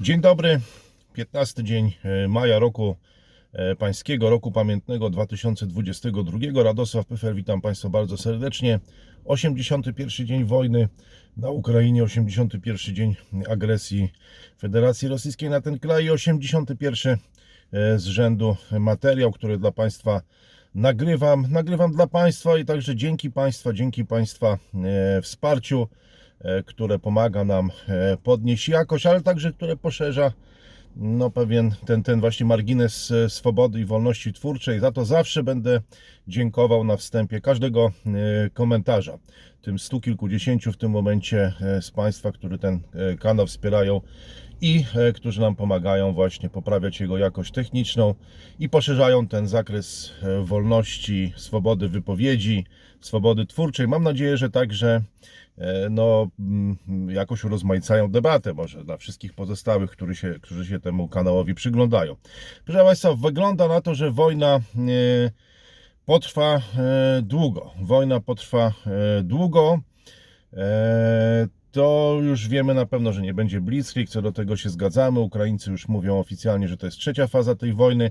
Dzień dobry, 15 dzień e, maja roku e, pańskiego, roku pamiętnego 2022. Radosław Pyfer, witam Państwa bardzo serdecznie. 81 dzień wojny na Ukrainie, 81 dzień agresji Federacji Rosyjskiej na ten kraj i 81 e, z rzędu materiał, który dla Państwa nagrywam. Nagrywam dla Państwa i także dzięki Państwa, dzięki Państwa wsparciu które pomaga nam e, podnieść jakość, ale także które poszerza no pewien ten, ten właśnie margines e, swobody i wolności twórczej. Za to zawsze będę dziękował na wstępie każdego e, komentarza. Tym stu kilkudziesięciu w tym momencie e, z Państwa, którzy ten e, kanał wspierają i e, którzy nam pomagają właśnie poprawiać jego jakość techniczną i poszerzają ten zakres e, wolności, swobody wypowiedzi, swobody twórczej. Mam nadzieję, że także e, no, mm, jakoś urozmaicają debatę może dla wszystkich pozostałych, którzy się, którzy się temu kanałowi przyglądają. Proszę Państwa, wygląda na to, że wojna e, potrwa e, długo. Wojna potrwa e, długo. E, To już wiemy na pewno, że nie będzie Blitzkrieg, co do tego się zgadzamy. Ukraińcy już mówią oficjalnie, że to jest trzecia faza tej wojny.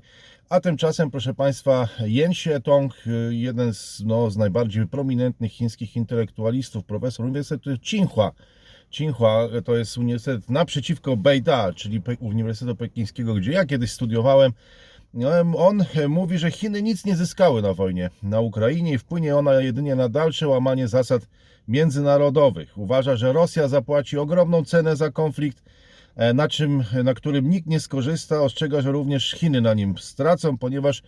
A tymczasem, proszę Państwa, Jen Xietong, y, jeden z, no, z najbardziej prominentnych chińskich intelektualistów, profesor Uniwersytetu Tsinghua, Tsinghua to jest uniwersytet naprzeciwko Beida, czyli Uniwersytetu Pekińskiego, gdzie ja kiedyś studiowałem. On mówi, że Chiny nic nie zyskały na wojnie na Ukrainie i wpłynie ona jedynie na dalsze łamanie zasad międzynarodowych. Uważa, że Rosja zapłaci ogromną cenę za konflikt, e, na, czym, na którym nikt nie skorzysta. Ostrzega, że również Chiny na nim stracą, ponieważ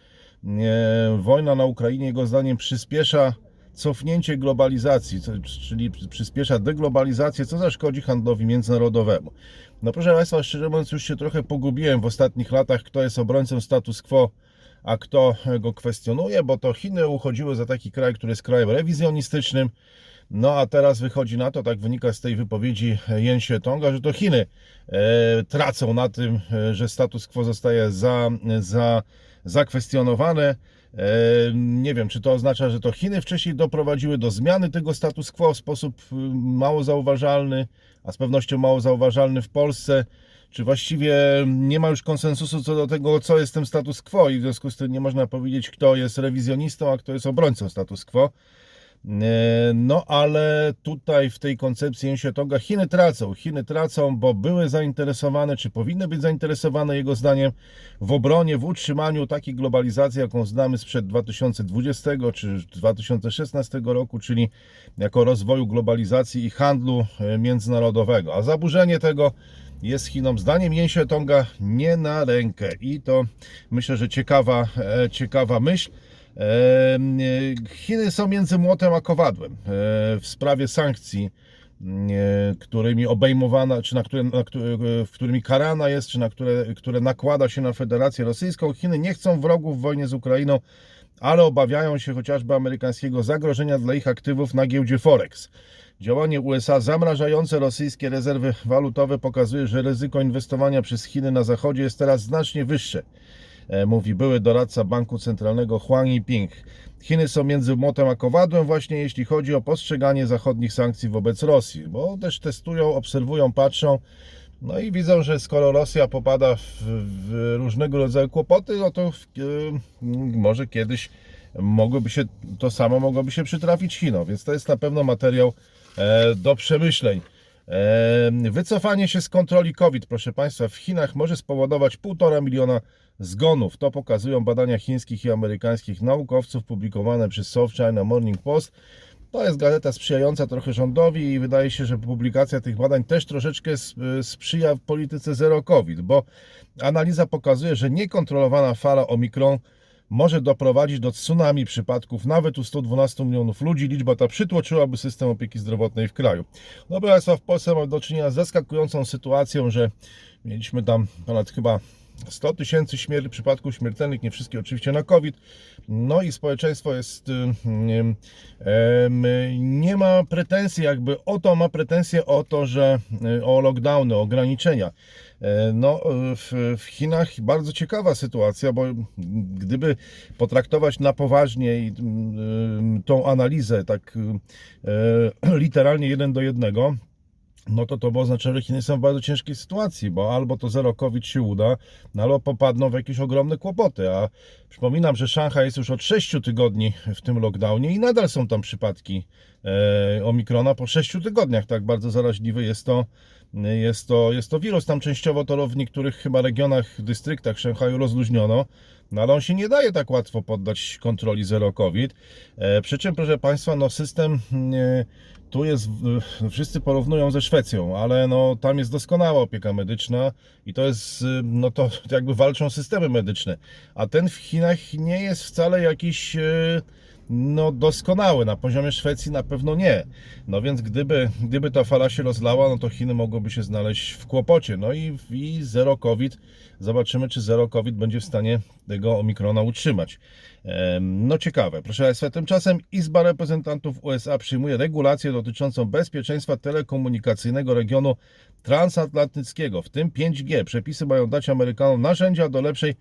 e, wojna na Ukrainie, jego zdaniem, przyspiesza cofnięcie globalizacji, czyli przyspiesza deglobalizację, co zaszkodzi handlowi międzynarodowemu. No proszę Państwa, szczerze mówiąc, już się trochę pogubiłem w ostatnich latach, kto jest obrońcą status quo, a kto go kwestionuje, bo to Chiny uchodziły za taki kraj, który jest krajem rewizjonistycznym, no a teraz wychodzi na to, tak wynika z tej wypowiedzi Jen Tonga, że to Chiny e, tracą na tym, e, że status quo zostaje za, za, zakwestionowane. Nie wiem, czy to oznacza, że to Chiny wcześniej doprowadziły do zmiany tego status quo w sposób y, mało zauważalny, a z pewnością mało zauważalny w Polsce. Czy właściwie nie ma już konsensusu co do tego, co jest tym status quo, i w związku z tym nie można powiedzieć, kto jest rewizjonistą, a kto jest obrońcą status quo. E, No, ale tutaj w tej koncepcji Ensietoga Chiny tracą. Chiny tracą, bo były zainteresowane, czy powinny być zainteresowane, jego zdaniem, w obronie, w utrzymaniu takiej globalizacji, jaką znamy sprzed 2020 czy 2016 roku, czyli jako rozwoju globalizacji i handlu e, międzynarodowego. A zaburzenie tego jest Chinom zdaniem Jensie Tonga nie na rękę. I to myślę, że ciekawa, e, ciekawa myśl. E, Chiny są między młotem a kowadłem e, w sprawie sankcji, e, którymi obejmowana, czy na które, na, w którymi karana jest, czy na które, które nakłada się na Federację Rosyjską. Chiny nie chcą wrogów w wojnie z Ukrainą, ale obawiają się chociażby amerykańskiego zagrożenia dla ich aktywów na giełdzie Forex. Działanie USA zamrażające rosyjskie rezerwy walutowe pokazuje, że ryzyko inwestowania przez Chiny na Zachodzie jest teraz znacznie wyższe mówi były doradca Banku Centralnego Huang Yiping. Chiny są między młotem a kowadłem właśnie jeśli chodzi o postrzeganie zachodnich sankcji wobec Rosji, bo też testują, obserwują, patrzą, no i widzą, że skoro Rosja popada w, w różnego rodzaju kłopoty, no to w, e, może kiedyś mogłoby się, to samo mogłoby się przytrafić Chinom, więc to jest na pewno materiał e, do przemyśleń. Wycofanie się z kontroli COVID, proszę Państwa, w Chinach może spowodować 1,5 miliona zgonów. To pokazują badania chińskich i amerykańskich naukowców publikowane przez South China Morning Post. To jest gazeta sprzyjająca trochę rządowi i wydaje się, że publikacja tych badań też troszeczkę sprzyja polityce zero COVID, bo analiza pokazuje, że niekontrolowana fala Omikron może doprowadzić do tsunami przypadków nawet u 112 milionów ludzi. Liczba ta przytłoczyłaby system opieki zdrowotnej w kraju. No proszę Państwa, w Polsce mamy do czynienia z zaskakującą sytuacją, że mieliśmy tam ponad chyba 100 tysięcy przypadków śmiertelnych, nie wszystkie oczywiście na COVID. No i społeczeństwo jest, y, nie ma pretensji jakby o to, ma pretensje o to, że y, o lockdowny, o ograniczenia. E, No, w, w Chinach bardzo ciekawa sytuacja, bo gdyby potraktować na poważnie y, tą analizę tak literalnie jeden do jednego, no to to by oznaczało, że Chiny są w bardzo ciężkiej sytuacji, bo albo to zero COVID się uda, no albo popadną w jakieś ogromne kłopoty. A przypominam, że Szanghaj jest już od 6 tygodni w tym lockdownie i nadal są tam przypadki e, Omikrona po 6 tygodniach. Tak bardzo zaraźliwy jest to, jest, to, jest to wirus. Tam częściowo to w niektórych chyba regionach, dystryktach Szanghaju rozluźniono. No ale on się nie daje tak łatwo poddać kontroli zero COVID. E, przy czym, proszę Państwa, no system e, tu jest, wszyscy porównują ze Szwecją, ale no tam jest doskonała opieka medyczna i to jest, y, no to jakby walczą systemy medyczne. A ten w Chinach nie jest wcale jakiś y, no doskonały. Na poziomie Szwecji na pewno nie. No więc gdyby, gdyby ta fala się rozlała, no to Chiny mogłyby się znaleźć w kłopocie. No i, i zero COVID. Zobaczymy, czy zero COVID będzie w stanie tego Omikrona utrzymać. No ciekawe. Proszę Państwa, tymczasem Izba Reprezentantów USA przyjmuje regulację dotyczącą bezpieczeństwa telekomunikacyjnego regionu transatlantyckiego, w tym 5G. Przepisy mają dać Amerykanom narzędzia do lepszej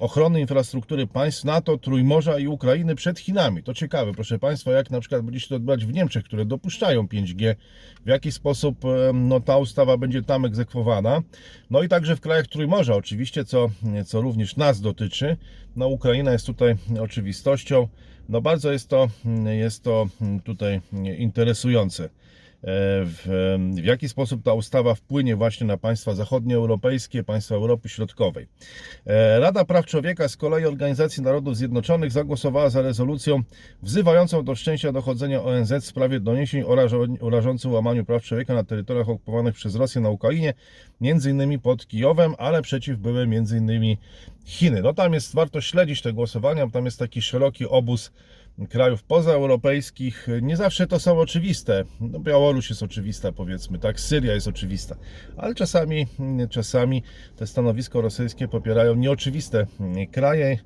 ochrony infrastruktury państw NATO, Trójmorza i Ukrainy przed Chinami. To ciekawe, proszę Państwa, jak na przykład będzie się to odbywać w Niemczech, które dopuszczają 5G, w jaki sposób no, ta ustawa będzie tam egzekwowana. No i także w krajach Trójmorza oczywiście, co, co również nas dotyczy. No Ukraina jest tutaj oczywistością. No bardzo jest to, jest to tutaj interesujące. E, w, w jaki sposób ta ustawa wpłynie właśnie na państwa zachodnioeuropejskie, państwa Europy Środkowej. E, Rada Praw Człowieka z kolei Organizacji Narodów Zjednoczonych zagłosowała za rezolucją wzywającą do wszczęcia dochodzenia ONZ w sprawie doniesień o rażącym łamaniu praw człowieka na terytoriach okupowanych przez Rosję na Ukrainie, między innymi pod Kijowem, ale przeciw były między innymi Chiny. No tam jest, warto śledzić te głosowania, tam jest taki szeroki obóz krajów pozaeuropejskich. Nie zawsze to są oczywiste. No, Białoruś jest oczywista, powiedzmy, tak, Syria jest oczywista, ale czasami, czasami te stanowisko rosyjskie popierają nieoczywiste kraje.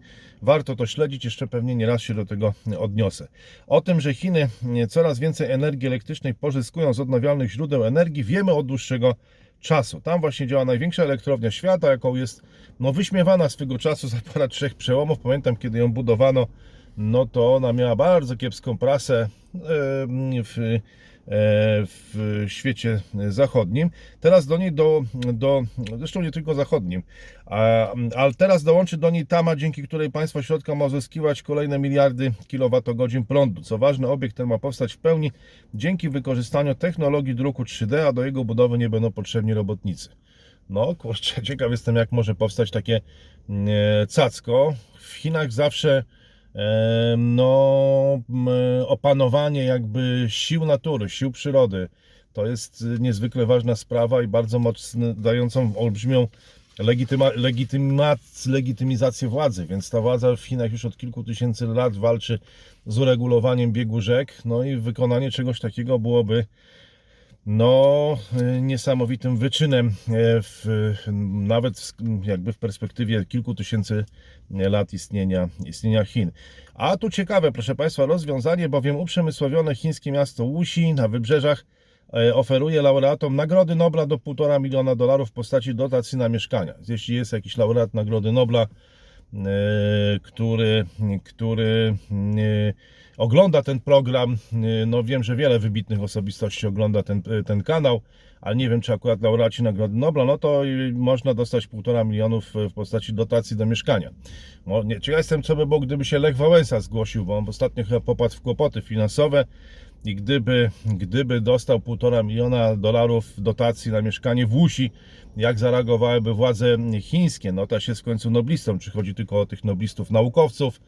Warto to śledzić, jeszcze pewnie nie raz się do tego odniosę. O tym, że Chiny coraz więcej energii elektrycznej pozyskują z odnawialnych źródeł energii, wiemy od dłuższego czasu. Tam właśnie działa największa elektrownia świata, jaką jest no, wyśmiewana swego czasu za ponad trzech przełomów. Pamiętam, kiedy ją budowano, no to ona miała bardzo kiepską prasę em, w, e, w świecie zachodnim. Teraz do niej, do, do, zresztą nie tylko zachodnim, ale teraz dołączy do niej Tama, dzięki której państwo środka ma uzyskiwać kolejne miliardy kilowatogodzin prądu. Co ważne, obiekt ten ma powstać w pełni dzięki wykorzystaniu technologii druku 3D, a do jego budowy nie będą potrzebni robotnicy. No, kurczę, ciekaw jestem, jak może powstać takie e, cacko. W Chinach zawsze e, no, opanowanie jakby sił natury, sił przyrody to jest niezwykle ważna sprawa i bardzo mocno dającą olbrzymią legityma, legitymizację władzy, więc ta władza w Chinach już od kilku tysięcy lat walczy z uregulowaniem biegu rzek, no i wykonanie czegoś takiego byłoby no, y, niesamowitym wyczynem, e, w, nawet w, jakby w perspektywie kilku tysięcy lat istnienia, istnienia Chin. A tu ciekawe, proszę Państwa, rozwiązanie, bowiem uprzemysłowione chińskie miasto Wuxi na wybrzeżach e, oferuje laureatom Nagrody Nobla do 1,5 miliona dolarów w postaci dotacji na mieszkania. Jeśli jest jakiś laureat Nagrody Nobla, e, który, który e, ogląda ten program. e, No wiem, że wiele wybitnych osobistości ogląda ten, e, ten kanał, ale nie wiem, czy akurat laureaci Nagrody Nobla, no to i można dostać 1,5 milionów w postaci dotacji do mieszkania. Mo- nie- Ciekaw jestem, co by było, gdyby się Lech Wałęsa zgłosił, bo on ostatnio chyba popadł w kłopoty finansowe i gdyby, gdyby dostał 1,5 miliona dolarów dotacji na mieszkanie w Łusi, jak zareagowałyby władze chińskie? No to się w końcu noblistą, czy chodzi tylko o tych noblistów naukowców,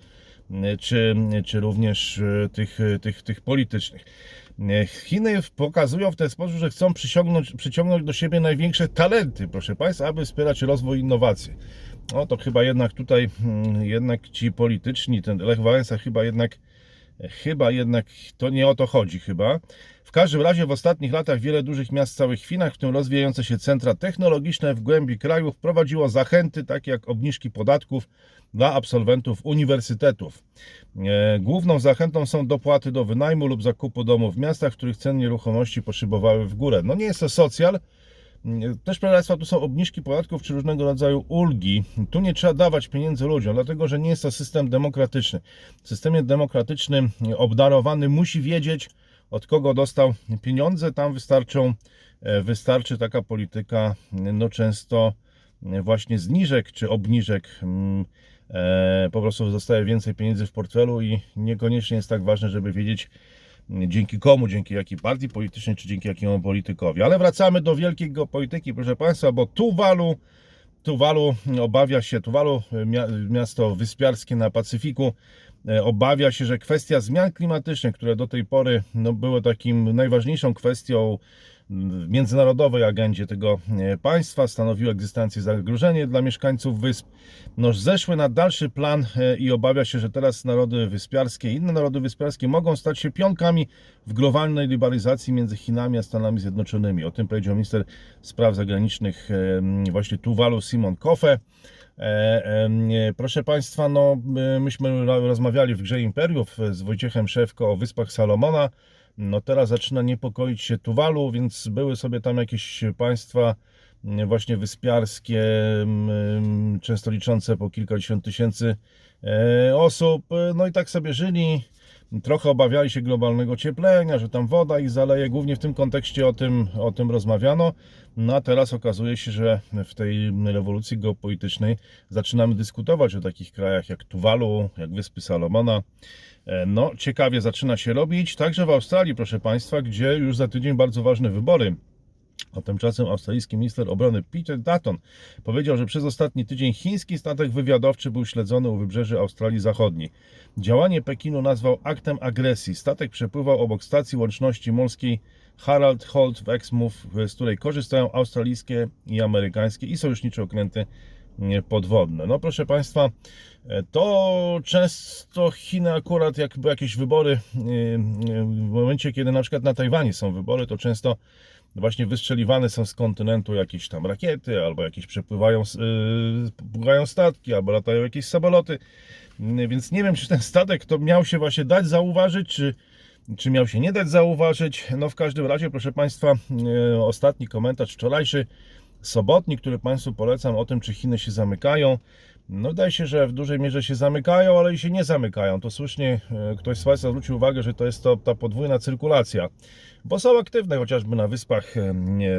czy, czy również e, tych, tych, tych politycznych. E, Chiny pokazują w ten sposób, że chcą przyciągnąć, do siebie największe talenty, proszę Państwa, aby wspierać rozwój i innowacje. No to chyba jednak tutaj, mm, jednak ci polityczni, ten Lech Wałęsa chyba jednak, chyba jednak to nie o to chodzi chyba. Każdym razie w ostatnich latach wiele dużych miast w całych Chinach, w tym rozwijające się centra technologiczne w głębi kraju, wprowadziło zachęty takie jak obniżki podatków dla absolwentów uniwersytetów. E, Główną zachętą są dopłaty do wynajmu lub zakupu domu w miastach, w których ceny nieruchomości poszybowały w górę. No nie jest to socjal, też, proszę Państwa, tu są obniżki podatków czy różnego rodzaju ulgi. Tu nie trzeba dawać pieniędzy ludziom, dlatego że nie jest to system demokratyczny. W systemie demokratycznym obdarowany musi wiedzieć, od kogo dostał pieniądze. Tam wystarczą e, wystarczy taka polityka, no często e, właśnie zniżek czy obniżek. e, Po prostu zostaje więcej pieniędzy w portfelu i niekoniecznie jest tak ważne, żeby wiedzieć, dzięki komu, dzięki jakiej partii politycznej, czy dzięki jakiemu politykowi. Ale wracamy do wielkiej geopolityki, proszę Państwa, bo Tuwalu, Tuwalu obawia się, Tuwalu, mia- miasto wyspiarskie na Pacyfiku, e, obawia się, że kwestia zmian klimatycznych, które do tej pory no, były takim najważniejszą kwestią w międzynarodowej agendzie tego e, państwa, stanowiły egzystencję zagrożenie dla mieszkańców wysp, no, zeszły na dalszy plan e, i obawia się, że teraz narody wyspiarskie, inne narody wyspiarskie mogą stać się pionkami w globalnej liberalizacji między Chinami a Stanami Zjednoczonymi. O tym powiedział minister spraw zagranicznych e, właśnie Tuwalu Simon Kofe. E, Proszę Państwa, no, my- myśmy ro- rozmawiali w Grze Imperiów z Wojciechem Szewko o Wyspach Salomona. No teraz zaczyna niepokoić się Tuwalu, więc były sobie tam jakieś państwa właśnie wyspiarskie, często liczące po kilkadziesiąt tysięcy e, osób. No i tak sobie żyli. Trochę obawiali się globalnego cieplenia, że tam woda ich zaleje. Głównie w tym kontekście o tym, o tym rozmawiano. No a teraz okazuje się, że w tej rewolucji geopolitycznej zaczynamy dyskutować o takich krajach jak Tuwalu, jak Wyspy Salomona. E, No, ciekawie zaczyna się robić. Także w Australii, proszę Państwa, gdzie już za tydzień bardzo ważne wybory. A tymczasem australijski minister obrony Peter Dutton powiedział, że przez ostatni tydzień chiński statek wywiadowczy był śledzony u wybrzeży Australii Zachodniej. Działanie Pekinu nazwał aktem agresji. Statek przepływał obok stacji łączności morskiej Harald Holt w Exmouth, z której korzystają australijskie i amerykańskie i sojusznicze okręty podwodne. No proszę Państwa, to często Chiny akurat jak były jakieś wybory, e, e, w momencie kiedy na przykład na Tajwanie są wybory, to często właśnie wystrzeliwane są z kontynentu jakieś tam rakiety, albo jakieś przepływają, yy, statki, albo latają jakieś samoloty. Yy, Więc nie wiem, czy ten statek to miał się właśnie dać zauważyć, czy, czy miał się nie dać zauważyć. No w każdym razie, proszę Państwa, yy, ostatni komentarz wczorajszy, sobotni, który Państwu polecam o tym, czy Chiny się zamykają. No wydaje się, że w dużej mierze się zamykają, ale i się nie zamykają. To słusznie e, ktoś z Państwa zwrócił uwagę, że to jest to, ta podwójna cyrkulacja, bo są aktywne chociażby na wyspach e,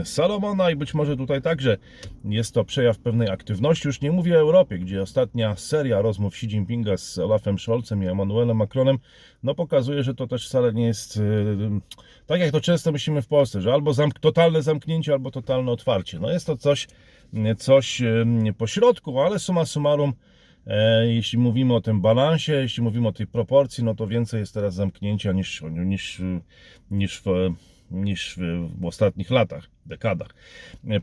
Salomona i być może tutaj także jest to przejaw pewnej aktywności. Już nie mówię o Europie, gdzie ostatnia seria rozmów Xi Jinpinga z Olafem Scholzem i Emmanuelem Macronem no pokazuje, że to też wcale nie jest e, tak jak to często myślimy w Polsce, że albo zamk totalne zamknięcie, albo totalne otwarcie. No jest to coś, coś e, po środku, ale summa summarum, e, jeśli mówimy o tym balansie, jeśli mówimy o tej proporcji, no to więcej jest teraz zamknięcia niż, niż, niż, w, niż w ostatnich latach, dekadach.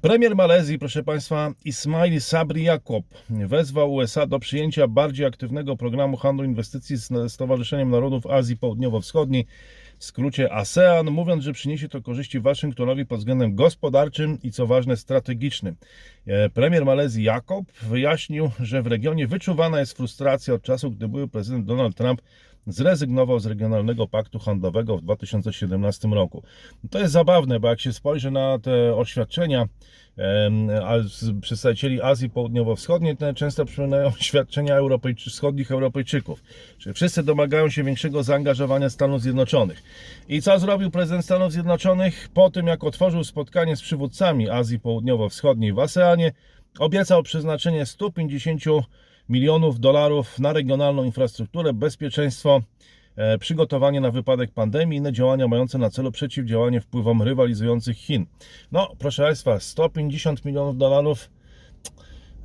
Premier Malezji, proszę Państwa, Ismail Sabri Jakob wezwał USA do przyjęcia bardziej aktywnego programu handlu inwestycji z Stowarzyszeniem Narodów Azji Południowo-Wschodniej, w skrócie ASEAN, mówiąc, że przyniesie to korzyści Waszyngtonowi pod względem gospodarczym i co ważne strategicznym. E, Premier Malezji Jakob wyjaśnił, że w regionie wyczuwana jest frustracja od czasu, gdy były prezydent Donald Trump zrezygnował z regionalnego paktu handlowego w 2017 roku. To jest zabawne, bo jak się spojrzy na te oświadczenia przedstawicieli Azji Południowo-Wschodniej, to często przypominają oświadczenia Europejczy, wschodnich Europejczyków. Czyli wszyscy domagają się większego zaangażowania Stanów Zjednoczonych. I co zrobił prezydent Stanów Zjednoczonych? Po tym, jak otworzył spotkanie z przywódcami Azji Południowo-Wschodniej w ASEANie, obiecał przeznaczenie 150 milionów dolarów na regionalną infrastrukturę, bezpieczeństwo, przygotowanie na wypadek pandemii i inne działania mające na celu przeciwdziałanie wpływom rywalizujących Chin. No, proszę Państwa, 150 milionów dolarów.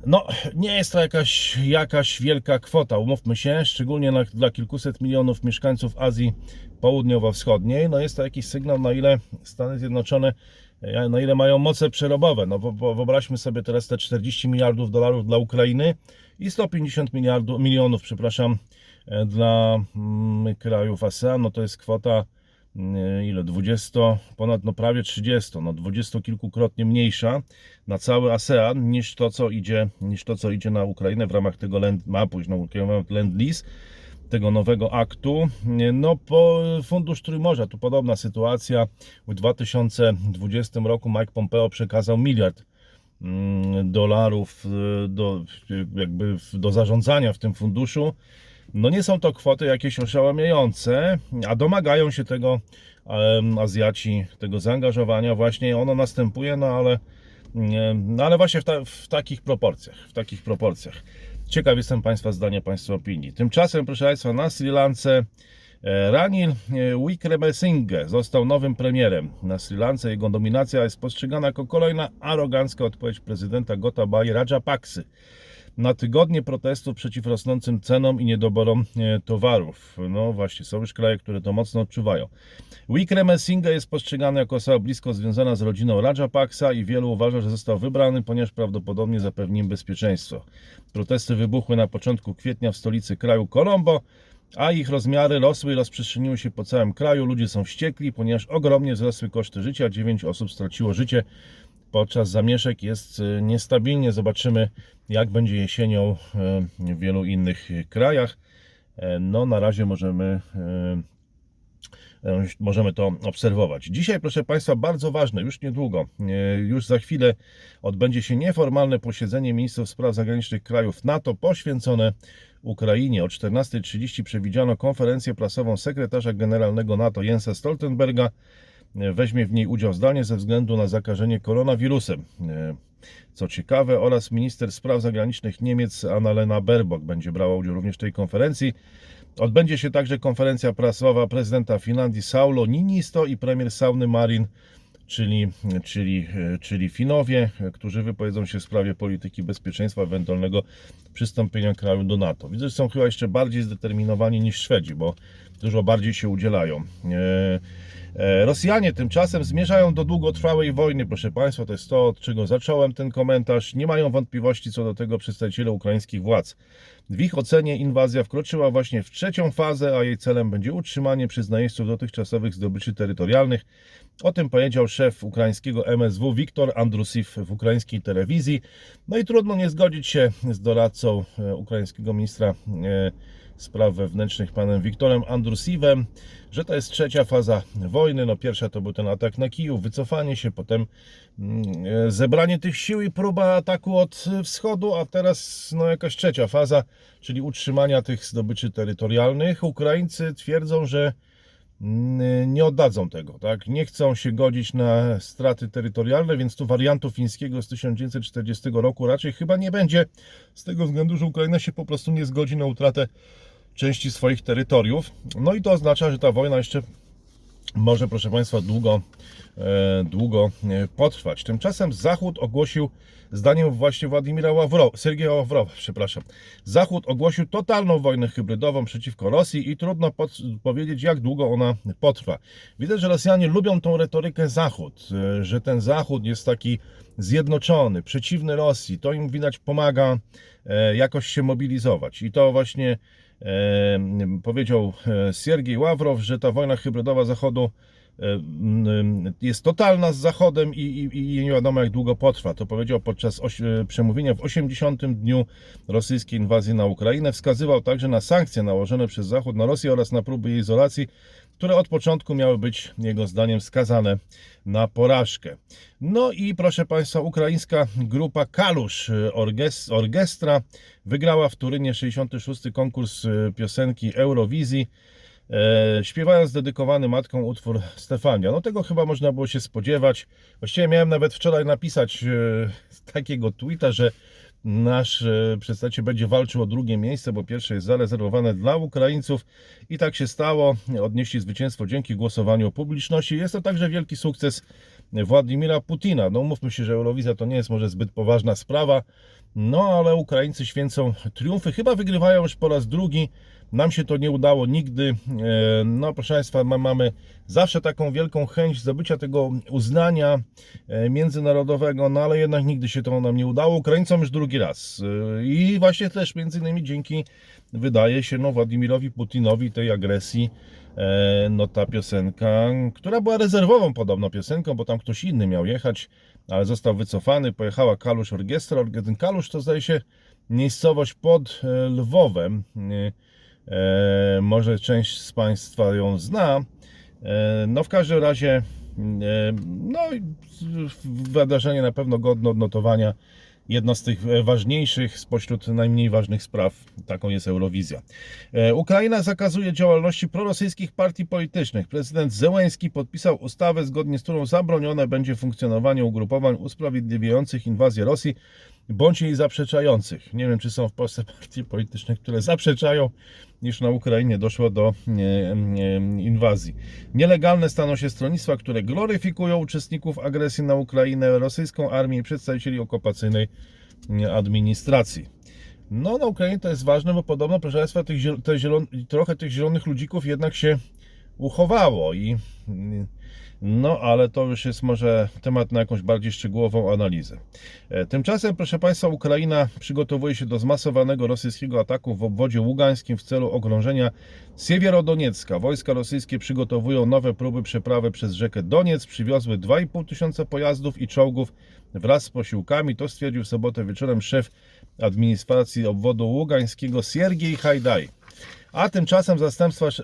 No, nie jest to jakaś, jakaś wielka kwota, umówmy się, szczególnie na, dla kilkuset milionów mieszkańców Azji Południowo-Wschodniej. No jest to jakiś sygnał, na ile Stany Zjednoczone, e, na ile mają moce przerobowe. No bo, wyobraźmy sobie teraz te 40 miliardów dolarów dla Ukrainy i 150 miliardów, milionów, przepraszam, e, dla mm, krajów ASEAN. No to jest kwota mm, ile 20, ponad no prawie 30, no 20 kilkukrotnie mniejsza na cały ASEAN niż to, co idzie, niż to, co idzie na Ukrainę w ramach tego land, ma pójść na land lease tego nowego aktu. No po Fundusz Trójmorza, tu podobna sytuacja. W 2020 roku Mike Pompeo przekazał miliard mm, dolarów y, do, jakby do zarządzania w tym funduszu. No nie są to kwoty jakieś oszałamiające, a domagają się tego Azjaci, tego zaangażowania. Właśnie ono następuje, no ale, no ale właśnie w, ta, w takich proporcjach, w takich proporcjach. Ciekaw jestem Państwa zdania, Państwa opinii. Tymczasem, proszę Państwa, na Sri Lance e, Ranil e, Wickremesinghe został nowym premierem na Sri Lance. Jego nominacja jest postrzegana jako kolejna arogancka odpowiedź prezydenta Gotabaya Rajapaksy na tygodnie protestów przeciw rosnącym cenom i niedoborom e, towarów. No właśnie, są już kraje, które to mocno odczuwają. Wickremesinghe jest postrzegany jako osoba blisko związana z rodziną Rajapaksa i wielu uważa, że został wybrany, ponieważ prawdopodobnie zapewni im bezpieczeństwo. Protesty wybuchły na początku kwietnia w stolicy kraju Colombo, a ich rozmiary rosły i rozprzestrzeniły się po całym kraju. Ludzie są wściekli, ponieważ ogromnie wzrosły koszty życia. 9 osób straciło życie podczas zamieszek. Jest e, niestabilnie. Zobaczymy, jak będzie jesienią e, w wielu innych krajach. E, No, na razie możemy e, e, możemy to obserwować. Dzisiaj, proszę Państwa, bardzo ważne, już niedługo, już za chwilę odbędzie się nieformalne posiedzenie ministrów spraw zagranicznych krajów NATO poświęcone Ukrainie. O 14.30 przewidziano konferencję prasową sekretarza generalnego NATO Jensa Stoltenberga. E, Weźmie w niej udział zdalnie ze względu na zakażenie koronawirusem. E, Co ciekawe, oraz minister spraw zagranicznych Niemiec Annalena Baerbock będzie brała udział również w tej konferencji. Odbędzie się także konferencja prasowa prezydenta Finlandii Saulo Niinisto i premier Sauny Marin, czyli, czyli, e, czyli Finowie, e, którzy wypowiedzą się w sprawie polityki bezpieczeństwa ewentualnego przystąpienia kraju do NATO. Widzę, że są chyba jeszcze bardziej zdeterminowani niż Szwedzi, bo dużo bardziej się udzielają. E, Rosjanie tymczasem zmierzają do długotrwałej wojny, proszę Państwa, to jest to, od czego zacząłem ten komentarz. Nie mają wątpliwości co do tego przedstawiciele ukraińskich władz. W ich ocenie inwazja wkroczyła właśnie w trzecią fazę, a jej celem będzie utrzymanie przez najeźdźców dotychczasowych zdobyczy terytorialnych. O tym powiedział szef ukraińskiego MSW Wiktor Andrusiw w ukraińskiej telewizji. No i trudno nie zgodzić się z doradcą e, ukraińskiego ministra e, spraw wewnętrznych panem Wiktorem Andrusiwem, że to jest trzecia faza wojny. No pierwsza to był ten atak na Kijów, wycofanie się, potem mm, zebranie tych sił i próba ataku od wschodu, a teraz no jakaś trzecia faza, czyli utrzymania tych zdobyczy terytorialnych. Ukraińcy twierdzą, że mm, nie oddadzą tego, tak? Nie chcą się godzić na straty terytorialne, więc tu wariantu fińskiego z 1940 roku raczej chyba nie będzie, z tego względu, że Ukraina się po prostu nie zgodzi na utratę części swoich terytoriów. No i to oznacza, że ta wojna jeszcze może, proszę Państwa, długo, e, długo e, potrwać. Tymczasem Zachód ogłosił, zdaniem właśnie Władimira Ławrowa, Sergieja Ławrowa, przepraszam, Zachód ogłosił totalną wojnę hybrydową przeciwko Rosji i trudno powiedzieć, jak długo ona potrwa. Widać, że Rosjanie lubią tą retorykę Zachód, e, że ten Zachód jest taki zjednoczony, przeciwny Rosji. To im widać pomaga jakoś się mobilizować. I to właśnie powiedział e, Siergiej Ławrow, że ta wojna hybrydowa Zachodu jest totalna z Zachodem i, i, i nie wiadomo jak długo potrwa. To powiedział podczas e, przemówienia w 80. dniu rosyjskiej inwazji na Ukrainę. Wskazywał także na sankcje nałożone przez Zachód na Rosję oraz na próby jej izolacji, które od początku miały być jego zdaniem skazane na porażkę. No i proszę Państwa, ukraińska grupa Kalusz Orges- Orgestra wygrała w Turynie 66. konkurs e, piosenki Eurowizji. E, śpiewając dedykowany matką utwór Stefania. No tego chyba można było się spodziewać. Właściwie miałem nawet wczoraj napisać e, takiego tweeta, że nasz e, przedstawiciel będzie walczył o drugie miejsce, bo pierwsze jest zarezerwowane dla Ukraińców i tak się stało. Odnieśli zwycięstwo dzięki głosowaniu publiczności. Jest to także wielki sukces Władimira Putina. No mówmy się, że Eurowizja to nie jest może zbyt poważna sprawa, no ale Ukraińcy święcą triumfy. Chyba wygrywają już po raz drugi. Nam się to nie udało nigdy. E, No, proszę Państwa, ma- mamy zawsze taką wielką chęć zdobycia tego uznania e, międzynarodowego, no ale jednak nigdy się to nam nie udało. Ukraińcom już drugi raz. E, I właśnie też między innymi dzięki, wydaje się, no, Władimirowi Putinowi tej agresji, no ta piosenka, która była rezerwową podobno piosenką, bo tam ktoś inny miał jechać, ale został wycofany, pojechała Kalusz Orkiestra. Ten Kalusz to zdaje się miejscowość pod Lwowem. E, może część z Państwa ją zna. E, no w każdym razie, e, no wydarzenie na pewno godne odnotowania. jedno z tych ważniejszych spośród najmniej ważnych spraw, taką jest Eurowizja. Ukraina zakazuje działalności prorosyjskich partii politycznych. Prezydent Zełenski podpisał ustawę, zgodnie z którą zabronione będzie funkcjonowanie ugrupowań usprawiedliwiających inwazję Rosji bądź jej zaprzeczających. Nie wiem, czy są w Polsce partie polityczne, które zaprzeczają, niż na Ukrainie doszło do e, e, inwazji. Nielegalne staną się stronnictwa, które gloryfikują uczestników agresji na Ukrainę, rosyjską armię i przedstawicieli okupacyjnej e, administracji. No, na Ukrainie to jest ważne, bo podobno, proszę Państwa, tych, trochę tych zielonych ludzików jednak się uchowało i no, ale to już jest może temat na jakąś bardziej szczegółową analizę. E, Tymczasem, proszę Państwa, Ukraina przygotowuje się do zmasowanego rosyjskiego ataku w obwodzie ługańskim w celu okrążenia Siewierodoniecka. Wojska rosyjskie przygotowują nowe próby przeprawy przez rzekę Doniec. Przywiozły 2,5 tysiąca pojazdów i czołgów wraz z posiłkami. To stwierdził w sobotę wieczorem szef administracji obwodu ługańskiego Siergiej Hajdaj. A tymczasem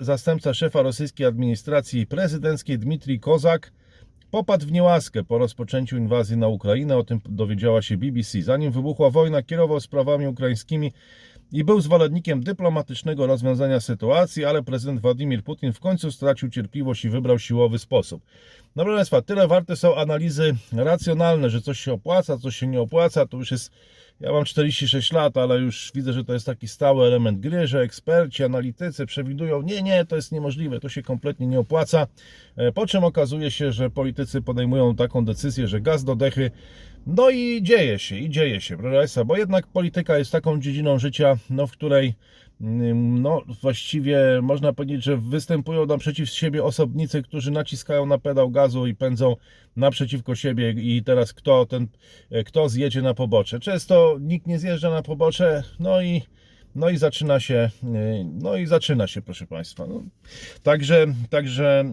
zastępca szefa rosyjskiej administracji prezydenckiej Dmitrij Kozak popadł w niełaskę po rozpoczęciu inwazji na Ukrainę. O tym dowiedziała się BBC. Zanim wybuchła wojna, kierował sprawami ukraińskimi i był zwolennikiem dyplomatycznego rozwiązania sytuacji, ale prezydent Władimir Putin w końcu stracił cierpliwość i wybrał siłowy sposób. No proszę Państwa, tyle warte są analizy racjonalne, że coś się opłaca, coś się nie opłaca. To już jest ja mam 46 lat, ale już widzę, że to jest taki stały element gry, że eksperci, analitycy przewidują, nie, nie, to jest niemożliwe, to się kompletnie nie opłaca. E, Po czym okazuje się, że politycy podejmują taką decyzję, że gaz do dechy. No i dzieje się, i dzieje się, proszę Państwa, bo jednak polityka jest taką dziedziną życia, no, w której mm, no, właściwie można powiedzieć, że występują naprzeciw siebie osobnicy, którzy naciskają na pedał gazu i pędzą naprzeciwko siebie i teraz kto, ten, kto zjedzie na pobocze. Często nikt nie zjeżdża na pobocze, no i, no i zaczyna się, no i zaczyna się, proszę Państwa. No, także, także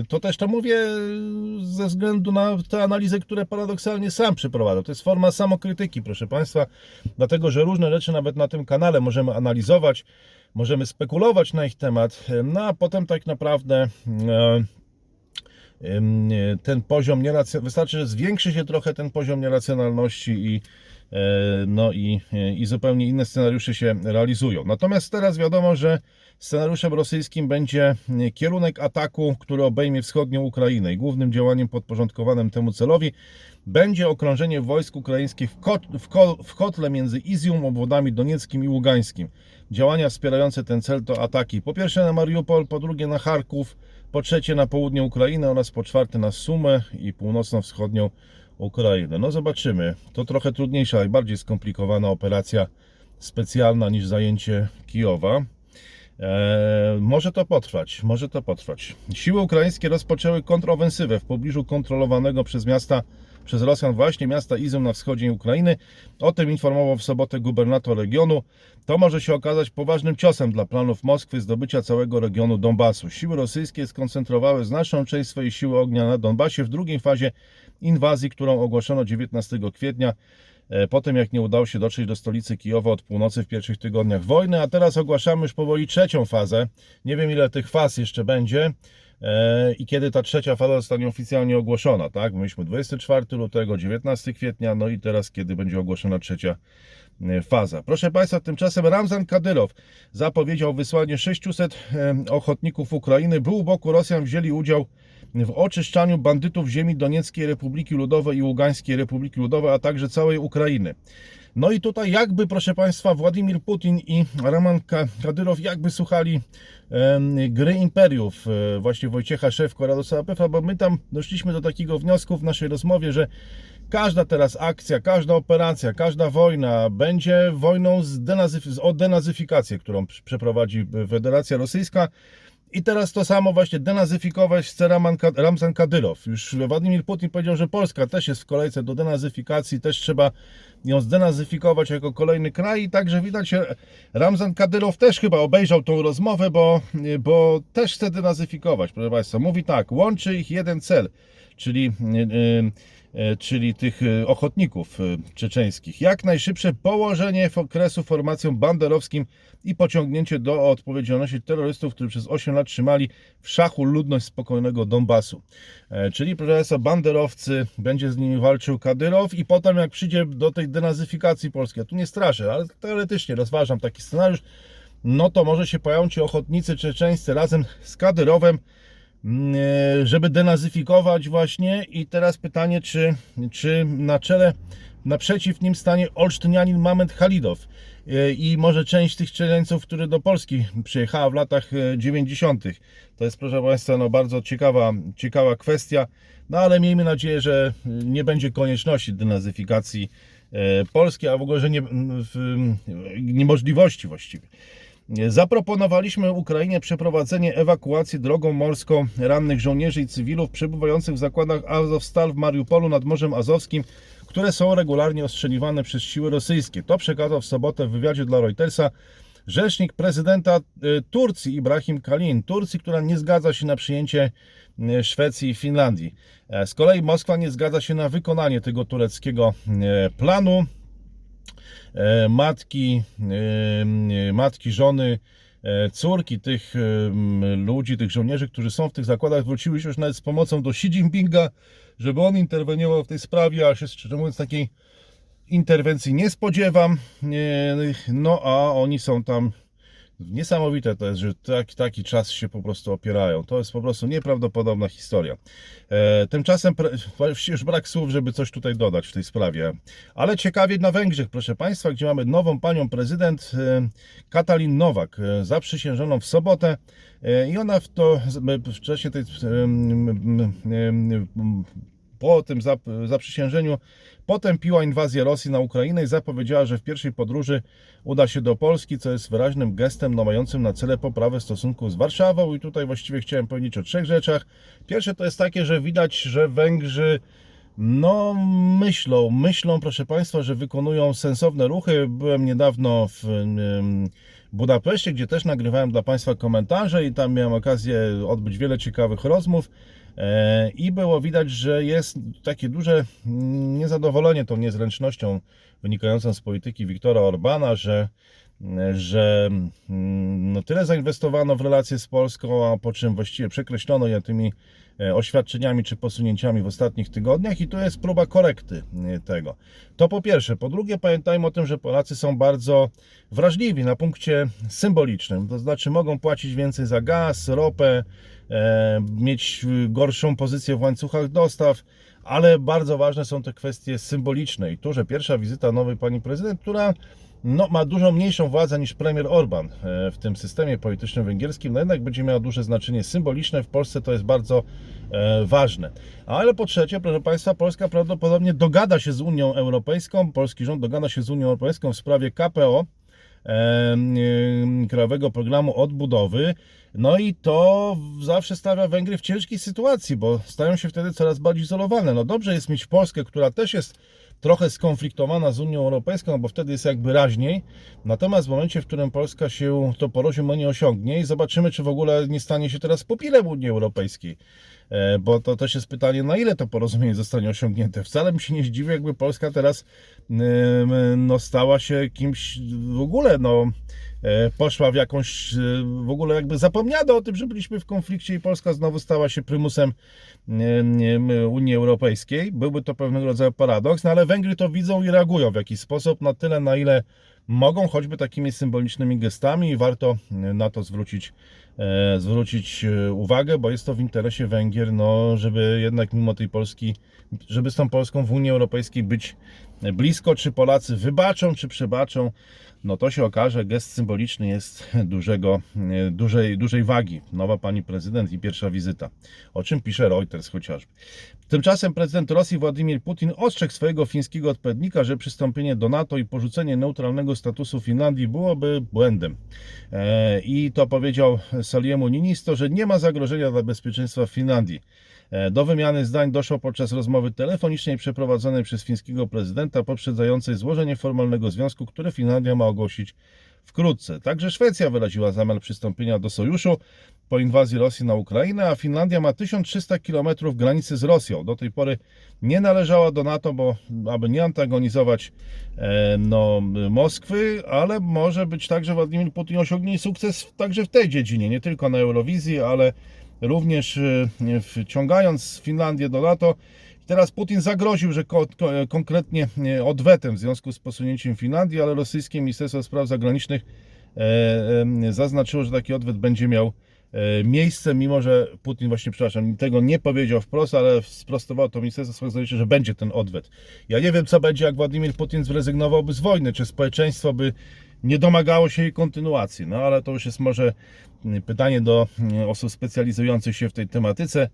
e, to też to mówię ze względu na te analizy, które paradoksalnie sam przeprowadzam. To jest forma samokrytyki, proszę Państwa, dlatego, że różne rzeczy nawet na tym kanale możemy analizować, możemy spekulować na ich temat, no a potem tak naprawdę e, e, ten poziom nieracjonalności, wystarczy, że zwiększy się trochę ten poziom nieracjonalności i e, no i, e, i zupełnie inne scenariusze się realizują. Natomiast teraz wiadomo, że scenariuszem rosyjskim będzie e, kierunek ataku, który obejmie wschodnią Ukrainę i głównym działaniem podporządkowanym temu celowi będzie okrążenie wojsk ukraińskich w, kot, w, ko, w kotle między Izjum, obwodami donieckim i ługańskim. Działania wspierające ten cel to ataki po pierwsze na Mariupol, po drugie na Charków, po trzecie na południe Ukrainy oraz po czwarte na Sumę i północno-wschodnią Ukrainę. No zobaczymy. To trochę trudniejsza i bardziej skomplikowana operacja specjalna niż zajęcie Kijowa. Eee, może to potrwać, może to potrwać. Siły ukraińskie rozpoczęły kontrofensywę w pobliżu kontrolowanego przez miasta przez Rosjan właśnie miasta Izum na wschodzie Ukrainy. O tym informował w sobotę gubernator regionu. To może się okazać poważnym ciosem dla planów Moskwy zdobycia całego regionu Donbasu. Siły rosyjskie skoncentrowały znaczną część swojej siły ognia na Donbasie w drugiej fazie inwazji, którą ogłoszono 19 kwietnia e, po tym jak nie udało się dotrzeć do stolicy Kijowa od północy w pierwszych tygodniach wojny, a teraz ogłaszamy już powoli trzecią fazę. Nie wiem ile tych faz jeszcze będzie e, i kiedy ta trzecia faza zostanie oficjalnie ogłoszona, tak? Mieliśmy 24 lutego, 19 kwietnia, no i teraz kiedy będzie ogłoszona trzecia e, faza. Proszę Państwa, tymczasem Ramzan Kadyrow zapowiedział wysłanie 600 e, ochotników Ukrainy, by u boku Rosjan wzięli udział w oczyszczaniu bandytów ziemi Donieckiej Republiki Ludowej i Ługańskiej Republiki Ludowej, a także całej Ukrainy. No i tutaj jakby, proszę Państwa, Władimir Putin i Roman Ka- Kadyrow jakby słuchali em, gry imperiów e, właśnie Wojciecha Szewko, Radosława Pefa, bo my tam doszliśmy do takiego wniosku w naszej rozmowie, że każda teraz akcja, każda operacja, każda wojna będzie wojną z denazyf- o denazyfikację, którą pr- przeprowadzi Federacja Rosyjska. I teraz to samo właśnie denazyfikować chce Raman, Ramzan Kadyrow. Już Władimir Putin powiedział, że Polska też jest w kolejce do denazyfikacji, też trzeba ją zdenazyfikować jako kolejny kraj i także widać, Ramzan Kadyrow też chyba obejrzał tą rozmowę, bo, bo też chce denazyfikować, proszę Państwa. Mówi tak, łączy ich jeden cel, czyli yy, czyli tych e, ochotników e, czeczeńskich. Jak najszybsze położenie okresu formacjom banderowskim i pociągnięcie do odpowiedzialności terrorystów, którzy przez 8 lat trzymali w szachu ludność spokojnego Donbasu. E, Czyli, proszę Państwa, banderowcy, będzie z nimi walczył Kadyrow i potem jak przyjdzie do tej denazyfikacji Polski, ja tu nie straszę, ale teoretycznie rozważam taki scenariusz, no to może się pojawią ci ochotnicy czeczeńscy razem z Kadyrowem, e, żeby denazyfikować właśnie i teraz pytanie, czy, czy na czele, naprzeciw nim stanie olsztynianin Mamet Halidow e, i może część tych Czeczeńców, które do Polski przyjechała w latach e, 90. To jest, proszę Państwa, no bardzo ciekawa, ciekawa kwestia, no ale miejmy nadzieję, że nie będzie konieczności denazyfikacji e, Polski, a w ogóle, że nie, w, niemożliwości właściwie. Zaproponowaliśmy Ukrainie przeprowadzenie ewakuacji drogą morską rannych żołnierzy i cywilów przebywających w zakładach Azovstal w Mariupolu nad Morzem Azowskim, które są regularnie ostrzeliwane przez siły rosyjskie. To przekazał w sobotę w wywiadzie dla Reutersa rzecznik prezydenta y, Turcji Ibrahim Kalin. Turcji, która nie zgadza się na przyjęcie y, Szwecji i Finlandii. E, Z kolei Moskwa nie zgadza się na wykonanie tego tureckiego planu e, matki, e, matki, żony, e, córki tych e, ludzi, tych żołnierzy, którzy są w tych zakładach, wróciły się już nawet z pomocą do Xi Jinpinga, żeby on interweniował w tej sprawie, a się szczerze mówiąc takiej interwencji nie spodziewam. No a oni są tam. Niesamowite to jest, że tak, taki czas się po prostu opierają. To jest po prostu nieprawdopodobna historia. E, tymczasem już brak słów, żeby coś tutaj dodać w tej sprawie. Ale ciekawie na Węgrzech, proszę Państwa, gdzie mamy nową panią prezydent e, Katalin Nowak, e, zaprzysiężoną w sobotę. E, I ona w to w czasie tej em, em, po tym zap- zaprzysiężeniu potępiła inwazję Rosji na Ukrainę i zapowiedziała, że w pierwszej podróży uda się do Polski, co jest wyraźnym gestem no, mającym na cele poprawę stosunków z Warszawą. I tutaj właściwie chciałem powiedzieć o trzech rzeczach. Pierwsze to jest takie, że widać, że Węgrzy no, myślą, myślą, proszę Państwa, że wykonują sensowne ruchy. Byłem niedawno w Budapeszcie, gdzie też nagrywałem dla Państwa komentarze i tam miałem okazję odbyć wiele ciekawych rozmów. E, I było widać, że jest takie duże mm, niezadowolenie tą niezręcznością wynikającą z polityki Wiktora Orbana, że, że mm, no tyle zainwestowano w relacje z Polską, a po czym właściwie przekreślono je tymi e, oświadczeniami czy posunięciami w ostatnich tygodniach i to jest próba korekty e, tego. To po pierwsze. Po drugie pamiętajmy o tym, że Polacy są bardzo wrażliwi na punkcie symbolicznym, to znaczy mogą płacić więcej za gaz, ropę, e, mieć gorszą pozycję w łańcuchach dostaw, ale bardzo ważne są te kwestie symboliczne i tu, że pierwsza wizyta nowej pani prezydent, która no, ma dużo mniejszą władzę niż premier Orban e, w tym systemie politycznym węgierskim, no jednak będzie miała duże znaczenie symboliczne. W Polsce to jest bardzo e, ważne. Ale po trzecie, proszę Państwa, Polska prawdopodobnie dogada się z Unią Europejską, polski rząd dogada się z Unią Europejską w sprawie KPO, Krajowego Programu Odbudowy. No i to zawsze stawia Węgry w ciężkiej sytuacji, bo stają się wtedy coraz bardziej izolowane. No dobrze jest mieć Polskę, która też jest trochę skonfliktowana z Unią Europejską, bo wtedy jest jakby raźniej. Natomiast w momencie, w którym Polska się to porozumienie osiągnie i zobaczymy, czy w ogóle nie stanie się teraz pupilem Unii Europejskiej. E, Bo to też jest pytanie, na ile to porozumienie zostanie osiągnięte. Wcale bym się nie zdziwił, jakby Polska teraz no, stała się kimś w ogóle, no, e, poszła w jakąś, e, w ogóle jakby zapomniano o tym, że byliśmy w konflikcie i Polska znowu stała się prymusem em, em, Unii Europejskiej. Byłby to pewnego rodzaju paradoks, no ale Węgry to widzą i reagują w jakiś sposób, na tyle, na ile mogą, choćby takimi symbolicznymi gestami i warto na to zwrócić, zwrócić e, uwagę, bo jest to w interesie Węgier, no, żeby jednak mimo tej Polski, żeby z tą Polską w Unii Europejskiej być blisko, czy Polacy wybaczą, czy przebaczą, no to się okaże, gest symboliczny jest dużego, e, dużej, dużej wagi. Nowa pani prezydent i pierwsza wizyta, o czym pisze Reuters chociażby. Tymczasem prezydent Rosji Władimir Putin ostrzegł swojego fińskiego odpowiednika, że przystąpienie do NATO i porzucenie neutralnego statusu Finlandii byłoby błędem. E, I to powiedział Saliemu Ninisto, że nie ma zagrożenia dla bezpieczeństwa w Finlandii. E, Do wymiany zdań doszło podczas rozmowy telefonicznej przeprowadzonej przez fińskiego prezydenta poprzedzającej złożenie formalnego związku, który Finlandia ma ogłosić wkrótce. Także Szwecja wyraziła zamiar przystąpienia do sojuszu. Po inwazji Rosji na Ukrainę, a Finlandia ma 1300 km granicy z Rosją. Do tej pory nie należała do NATO, bo aby nie antagonizować e, no, Moskwy, ale może być tak, że Władimir Putin osiągnie sukces także w tej dziedzinie, nie tylko na Eurowizji, ale również e, wciągając Finlandię do NATO. Teraz Putin zagroził, że ko ko konkretnie e, odwetem w związku z posunięciem Finlandii, ale rosyjskie Ministerstwo Spraw Zagranicznych zaznaczyło, że taki odwet będzie miał miejsce, mimo że Putin właśnie, przepraszam, tego nie powiedział wprost, ale sprostował to Ministerstwo Spraw Zagranicznych, że będzie ten odwet. Ja nie wiem, co będzie, jak Władimir Putin zrezygnowałby z wojny, czy społeczeństwo by nie domagało się jej kontynuacji. No ale to już jest może pytanie do osób specjalizujących się w tej tematyce.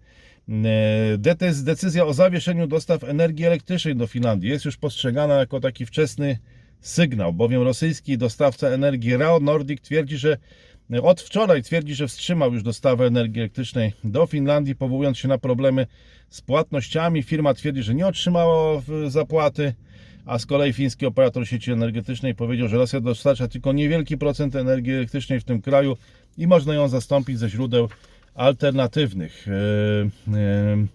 E, decyzja o zawieszeniu dostaw energii elektrycznej do Finlandii. Jest już postrzegana jako taki wczesny sygnał, bowiem rosyjski dostawca energii RAO Nordic twierdzi, że od wczoraj twierdzi, że wstrzymał już dostawę energii elektrycznej do Finlandii, powołując się na problemy z płatnościami. Firma twierdzi, że nie otrzymała zapłaty, a z kolei fiński operator sieci energetycznej powiedział, że Rosja dostarcza tylko niewielki procent energii elektrycznej w tym kraju i można ją zastąpić ze źródeł alternatywnych. Yy, yy.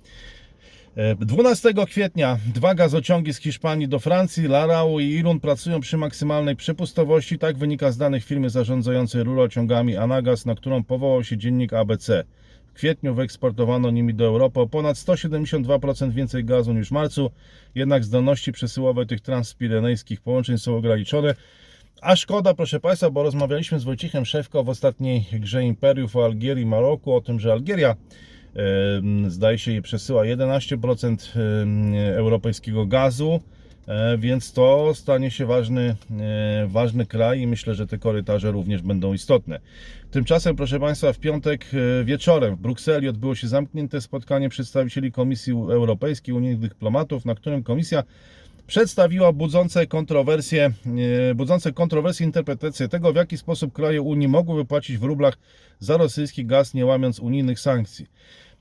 12 kwietnia dwa gazociągi z Hiszpanii do Francji, Larau i Irun pracują przy maksymalnej przepustowości. Tak wynika z danych firmy zarządzającej rurociągami Anagas, na którą powołał się dziennik ABC. W kwietniu wyeksportowano nimi do Europy o ponad 172% więcej gazu niż w marcu, jednak zdolności przesyłowe tych transpirenejskich połączeń są ograniczone. A szkoda, proszę Państwa, bo rozmawialiśmy z Wojciechem Szewko w ostatniej grze Imperiów o Algierii i Maroku, o tym, że Algieria zdaje się przesyła 11% em, europejskiego gazu, e, więc to stanie się ważny, e, ważny kraj i myślę, że te korytarze również będą istotne. Tymczasem, proszę Państwa, w piątek e, wieczorem w Brukseli odbyło się zamknięte spotkanie przedstawicieli Komisji Europejskiej, unijnych dyplomatów, na którym Komisja przedstawiła budzące kontrowersje, budzące kontrowersje interpretacje tego, w jaki sposób kraje Unii mogłyby płacić w rublach za rosyjski gaz, nie łamiąc unijnych sankcji.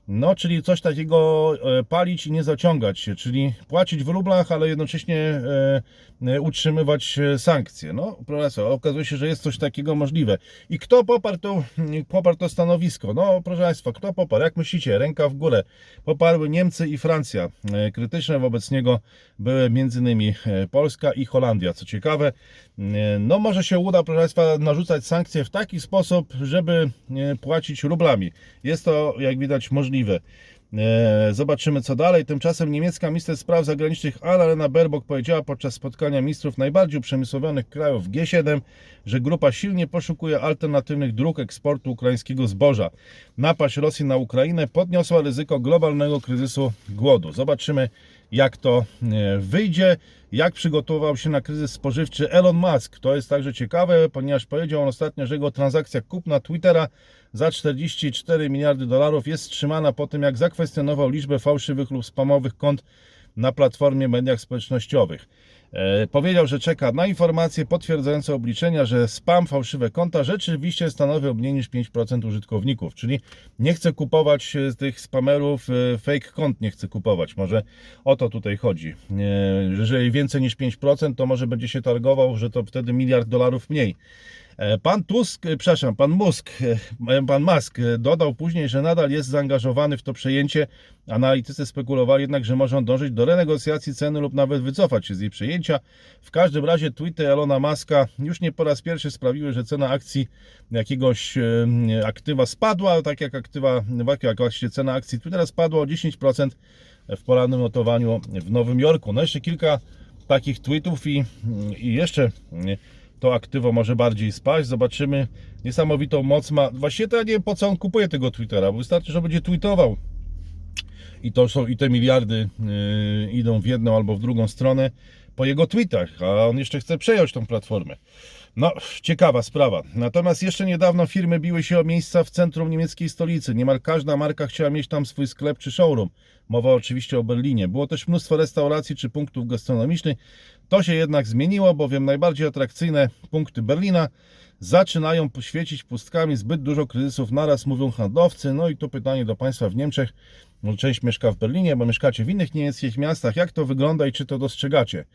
No, czyli coś takiego e, palić i nie zaciągać się, czyli płacić w rublach, ale jednocześnie e, e, utrzymywać sankcje. No, profesor, okazuje się, że jest coś takiego możliwe. I kto poparł to, poparł to stanowisko? No, proszę Państwa, kto poparł? Jak myślicie? Ręka w górę. Poparły Niemcy i Francja. Krytyczne wobec niego były m.in. Polska i Holandia. Co ciekawe, no może się uda, proszę Państwa, narzucać sankcje w taki sposób, żeby e, płacić rublami. Jest to, jak widać, możliwe. E, Zobaczymy co dalej. Tymczasem niemiecka minister spraw zagranicznych Annalena Baerbock powiedziała podczas spotkania ministrów najbardziej uprzemysłowionych krajów G7, że grupa silnie poszukuje alternatywnych dróg eksportu ukraińskiego zboża. Napaść Rosji na Ukrainę podniosła ryzyko globalnego kryzysu głodu. Zobaczymy jak to e, wyjdzie, jak przygotował się na kryzys spożywczy Elon Musk. To jest także ciekawe, ponieważ powiedział on ostatnio, że jego transakcja kupna Twittera za 44 miliardy dolarów jest wstrzymana po tym, jak zakwestionował liczbę fałszywych lub spamowych kont na platformie mediach społecznościowych. E, powiedział, że czeka na informacje potwierdzające obliczenia, że spam, fałszywe konta rzeczywiście stanowią mniej niż 5% użytkowników, czyli nie chce kupować e, tych spamerów, e, fake kont nie chce kupować. Może o to tutaj chodzi. Jeżeli więcej niż 5%, to może będzie się targował, że to wtedy miliard dolarów mniej. E, Pan Tusk, e, przepraszam, pan Musk, e, pan Musk dodał później, że nadal jest zaangażowany w to przejęcie. Analitycy spekulowali jednak, że może on dążyć do renegocjacji ceny lub nawet wycofać się z jej przejęcia. W każdym razie tweety Elona Muska już nie po raz pierwszy sprawiły, że cena akcji jakiegoś aktywa spadła, tak jak aktywa, jak właśnie cena akcji Twittera spadła o 10% w porannym notowaniu w Nowym Jorku. No jeszcze kilka takich tweetów i, i jeszcze to aktywo może bardziej spaść. Zobaczymy. Niesamowitą moc ma. Właściwie to ja nie wiem po co on kupuje tego Twittera, bo wystarczy, że będzie tweetował. I to są i te miliardy yy, idą w jedną albo w drugą stronę po jego tweetach, a on jeszcze chce przejąć tą platformę. No, ciekawa sprawa. Natomiast jeszcze niedawno firmy biły się o miejsca w centrum niemieckiej stolicy. Niemal każda marka chciała mieć tam swój sklep czy showroom. Mowa oczywiście o Berlinie. Było też mnóstwo restauracji czy punktów gastronomicznych. To się jednak zmieniło, bowiem najbardziej atrakcyjne punkty Berlina zaczynają poświecić pustkami zbyt dużo kryzysów naraz, mówią handlowcy. No i tu pytanie do Państwa w Niemczech. Może część mieszka w Berlinie, bo mieszkacie w innych niemieckich miastach. Jak to wygląda i czy to dostrzegacie?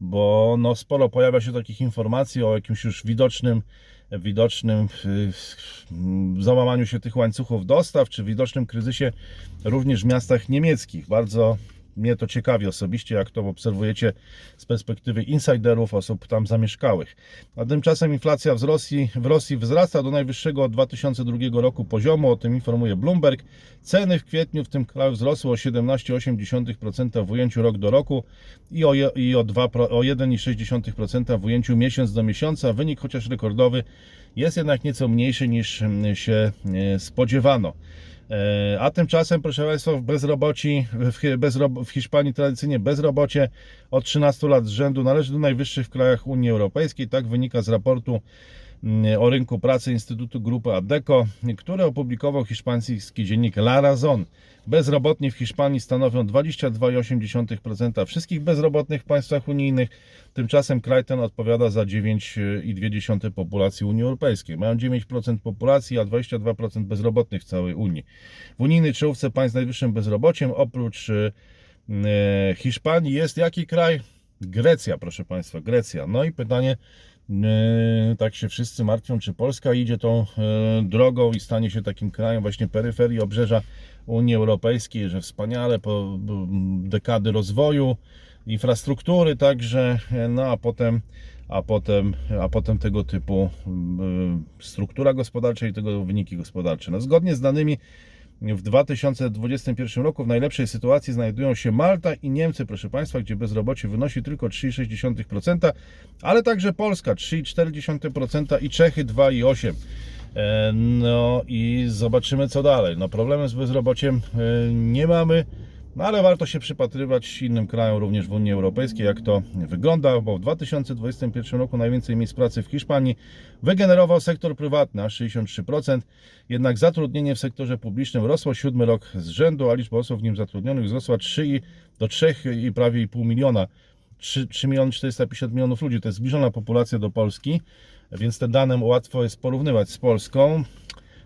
bo no, sporo pojawia się takich informacji o jakimś już widocznym, widocznym y, załamaniu się tych łańcuchów dostaw, czy widocznym kryzysie również w miastach niemieckich. Bardzo mnie to ciekawi osobiście, jak to obserwujecie z perspektywy insiderów, osób tam zamieszkałych. A tymczasem inflacja w Rosji, w Rosji wzrasta do najwyższego od 2002 roku poziomu, o tym informuje Bloomberg. Ceny w kwietniu w tym kraju wzrosły o 17,8% w ujęciu rok do roku i o, i o, 2 pro- o 1,6% w ujęciu miesiąc do miesiąca. Wynik chociaż rekordowy jest jednak nieco mniejszy niż mm, się e, spodziewano. E, A tymczasem, proszę Państwa, w bezroboci, w, w Hiszpanii tradycyjnie bezrobocie od 13 lat z rzędu należy do najwyższych w krajach Unii Europejskiej. Tak wynika z raportu o rynku pracy Instytutu Grupy Adecco, który opublikował hiszpański dziennik La Razón. Bezrobotni w Hiszpanii stanowią 22,8% wszystkich bezrobotnych w państwach unijnych. Tymczasem kraj ten odpowiada za 9,2% populacji Unii Europejskiej. Mają 9% populacji, a 22% bezrobotnych w całej Unii. W unijnej czołówce państw z najwyższym bezrobociem oprócz e, Hiszpanii jest jaki kraj? Grecja, proszę Państwa, Grecja. No i pytanie, tak się wszyscy martwią, czy Polska idzie tą e, drogą i stanie się takim krajem właśnie peryferii obrzeża Unii Europejskiej, że wspaniale po dekady rozwoju, infrastruktury także, e, no a potem, a potem, a potem tego typu struktura gospodarcza i tego wyniki gospodarcze. No, zgodnie z danymi w 2021 roku w najlepszej sytuacji znajdują się Malta i Niemcy, proszę Państwa, gdzie bezrobocie wynosi tylko 3,6%, ale także Polska 3,4% i Czechy 2,8%. E, No i zobaczymy co dalej. No problemy z bezrobociem e, nie mamy, no ale warto się przypatrywać innym krajom również w Unii Europejskiej, jak to wygląda, bo w 2021 roku najwięcej miejsc pracy w Hiszpanii wygenerował sektor prywatny, aż 63%, jednak zatrudnienie w sektorze publicznym rosło siódmy rok z rzędu, a liczba osób w nim zatrudnionych wzrosła 3 i- do 3 i prawie pół miliona. 3, 3 miliony 450 milionów ludzi, to jest zbliżona populacja do Polski, więc te dane łatwo jest porównywać z Polską.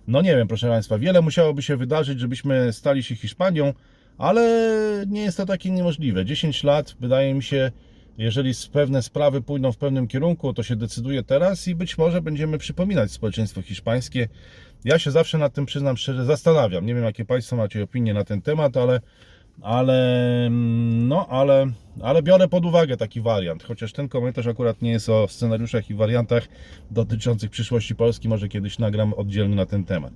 No nie wiem, proszę Państwa, wiele musiałoby się wydarzyć, żebyśmy stali się Hiszpanią, ale nie jest to takie niemożliwe. 10 lat, wydaje mi się, jeżeli pewne sprawy pójdą w pewnym kierunku, to się decyduje teraz i być może będziemy przypominać społeczeństwo hiszpańskie. Ja się zawsze nad tym, przyznam szczerze, zastanawiam. Nie wiem, jakie Państwo macie opinie na ten temat, ale ale mm, no, ale, ale biorę pod uwagę taki wariant, chociaż ten komentarz akurat nie jest o scenariuszach i wariantach dotyczących przyszłości Polski, może kiedyś nagram oddzielny na ten temat.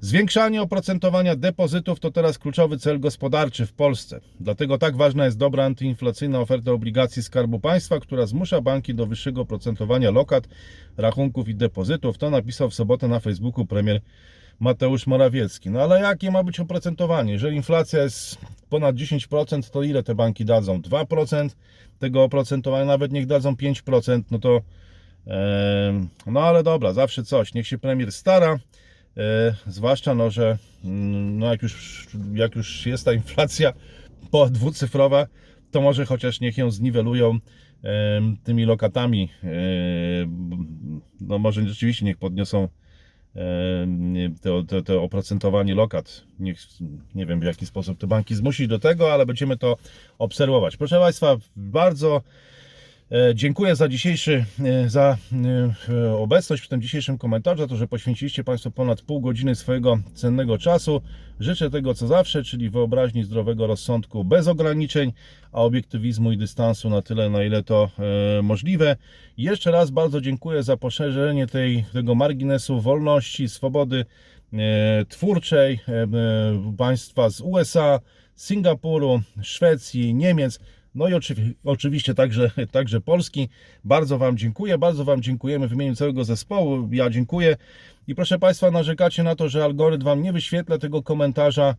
Zwiększanie oprocentowania depozytów to teraz kluczowy cel gospodarczy w Polsce. Dlatego tak ważna jest dobra antyinflacyjna oferta obligacji Skarbu Państwa, która zmusza banki do wyższego oprocentowania lokat, rachunków i depozytów. To napisał w sobotę na Facebooku premier Mateusz Morawiecki. No ale jakie ma być oprocentowanie? Jeżeli inflacja jest ponad 10%, to ile te banki dadzą? 2% tego oprocentowania, nawet niech dadzą 5%, no to no ale dobra, zawsze coś, niech się premier stara, e, zwłaszcza no, że mm, no, jak, już, jak już jest ta inflacja po dwucyfrowa, to może chociaż niech ją zniwelują tymi lokatami, e, no może rzeczywiście niech podniosą to, to, to oprocentowanie lokat. Niech, nie wiem w jaki sposób te banki zmusić do tego, ale będziemy to obserwować. Proszę Państwa, bardzo dziękuję za dzisiejszy, e, za e, obecność w tym dzisiejszym komentarzu, za to, że poświęciliście Państwo ponad pół godziny swojego cennego czasu. Życzę tego co zawsze, czyli wyobraźni zdrowego rozsądku bez ograniczeń, a obiektywizmu i dystansu na tyle, na ile to e, możliwe. Jeszcze raz bardzo dziękuję za poszerzenie tej, tego marginesu wolności, swobody e, twórczej e, e, państwa z USA, Singapuru, Szwecji, Niemiec. No i oczywi- oczywiście także, także Polski. Bardzo Wam dziękuję, bardzo Wam dziękujemy w imieniu całego zespołu. Ja dziękuję. I proszę Państwa, narzekacie na to, że algorytm Wam nie wyświetla tego komentarza.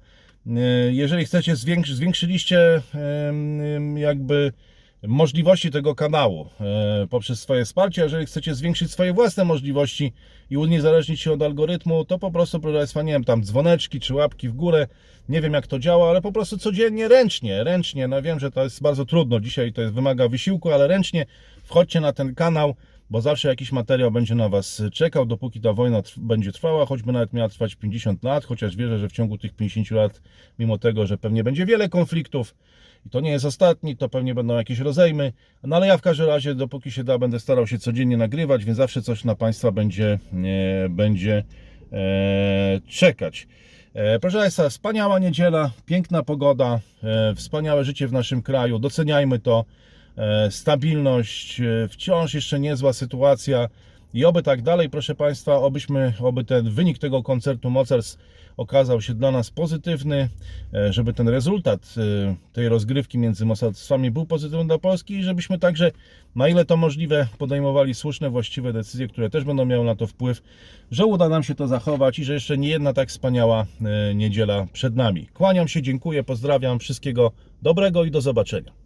E, Jeżeli chcecie, zwiększy, zwiększyliście jakby możliwości tego kanału e, poprzez swoje wsparcie. Jeżeli chcecie zwiększyć swoje własne możliwości i uniezależnić się od algorytmu, to po prostu, proszę Państwa, nie wiem, tam dzwoneczki czy łapki w górę. Nie wiem, jak to działa, ale po prostu codziennie, ręcznie, ręcznie. No wiem, że to jest bardzo trudno. Dzisiaj to jest, wymaga wysiłku, ale ręcznie wchodźcie na ten kanał, bo zawsze jakiś materiał będzie na Was czekał, dopóki ta wojna będzie trwała, choćby nawet miała trwać 50 lat, chociaż wierzę, że w ciągu tych 50 lat, mimo tego, że pewnie będzie wiele konfliktów, i to nie jest ostatni, to pewnie będą jakieś rozejmy, no ale ja w każdym razie, dopóki się da, będę starał się codziennie nagrywać, więc zawsze coś na Państwa będzie, e, będzie e, czekać. E, Proszę Państwa, wspaniała niedziela, piękna pogoda, e, wspaniałe życie w naszym kraju, doceniajmy to, e, stabilność, e, wciąż jeszcze niezła sytuacja i oby tak dalej, proszę Państwa, obyśmy, oby ten wynik tego koncertu mocarstw okazał się dla nas pozytywny, e, żeby ten rezultat e, tej rozgrywki między mocarstwami był pozytywny dla Polski i żebyśmy także, na ile to możliwe, podejmowali słuszne, właściwe decyzje, które też będą miały na to wpływ, że uda nam się to zachować i że jeszcze nie jedna tak wspaniała e, niedziela przed nami. Kłaniam się, dziękuję, pozdrawiam, wszystkiego dobrego i do zobaczenia.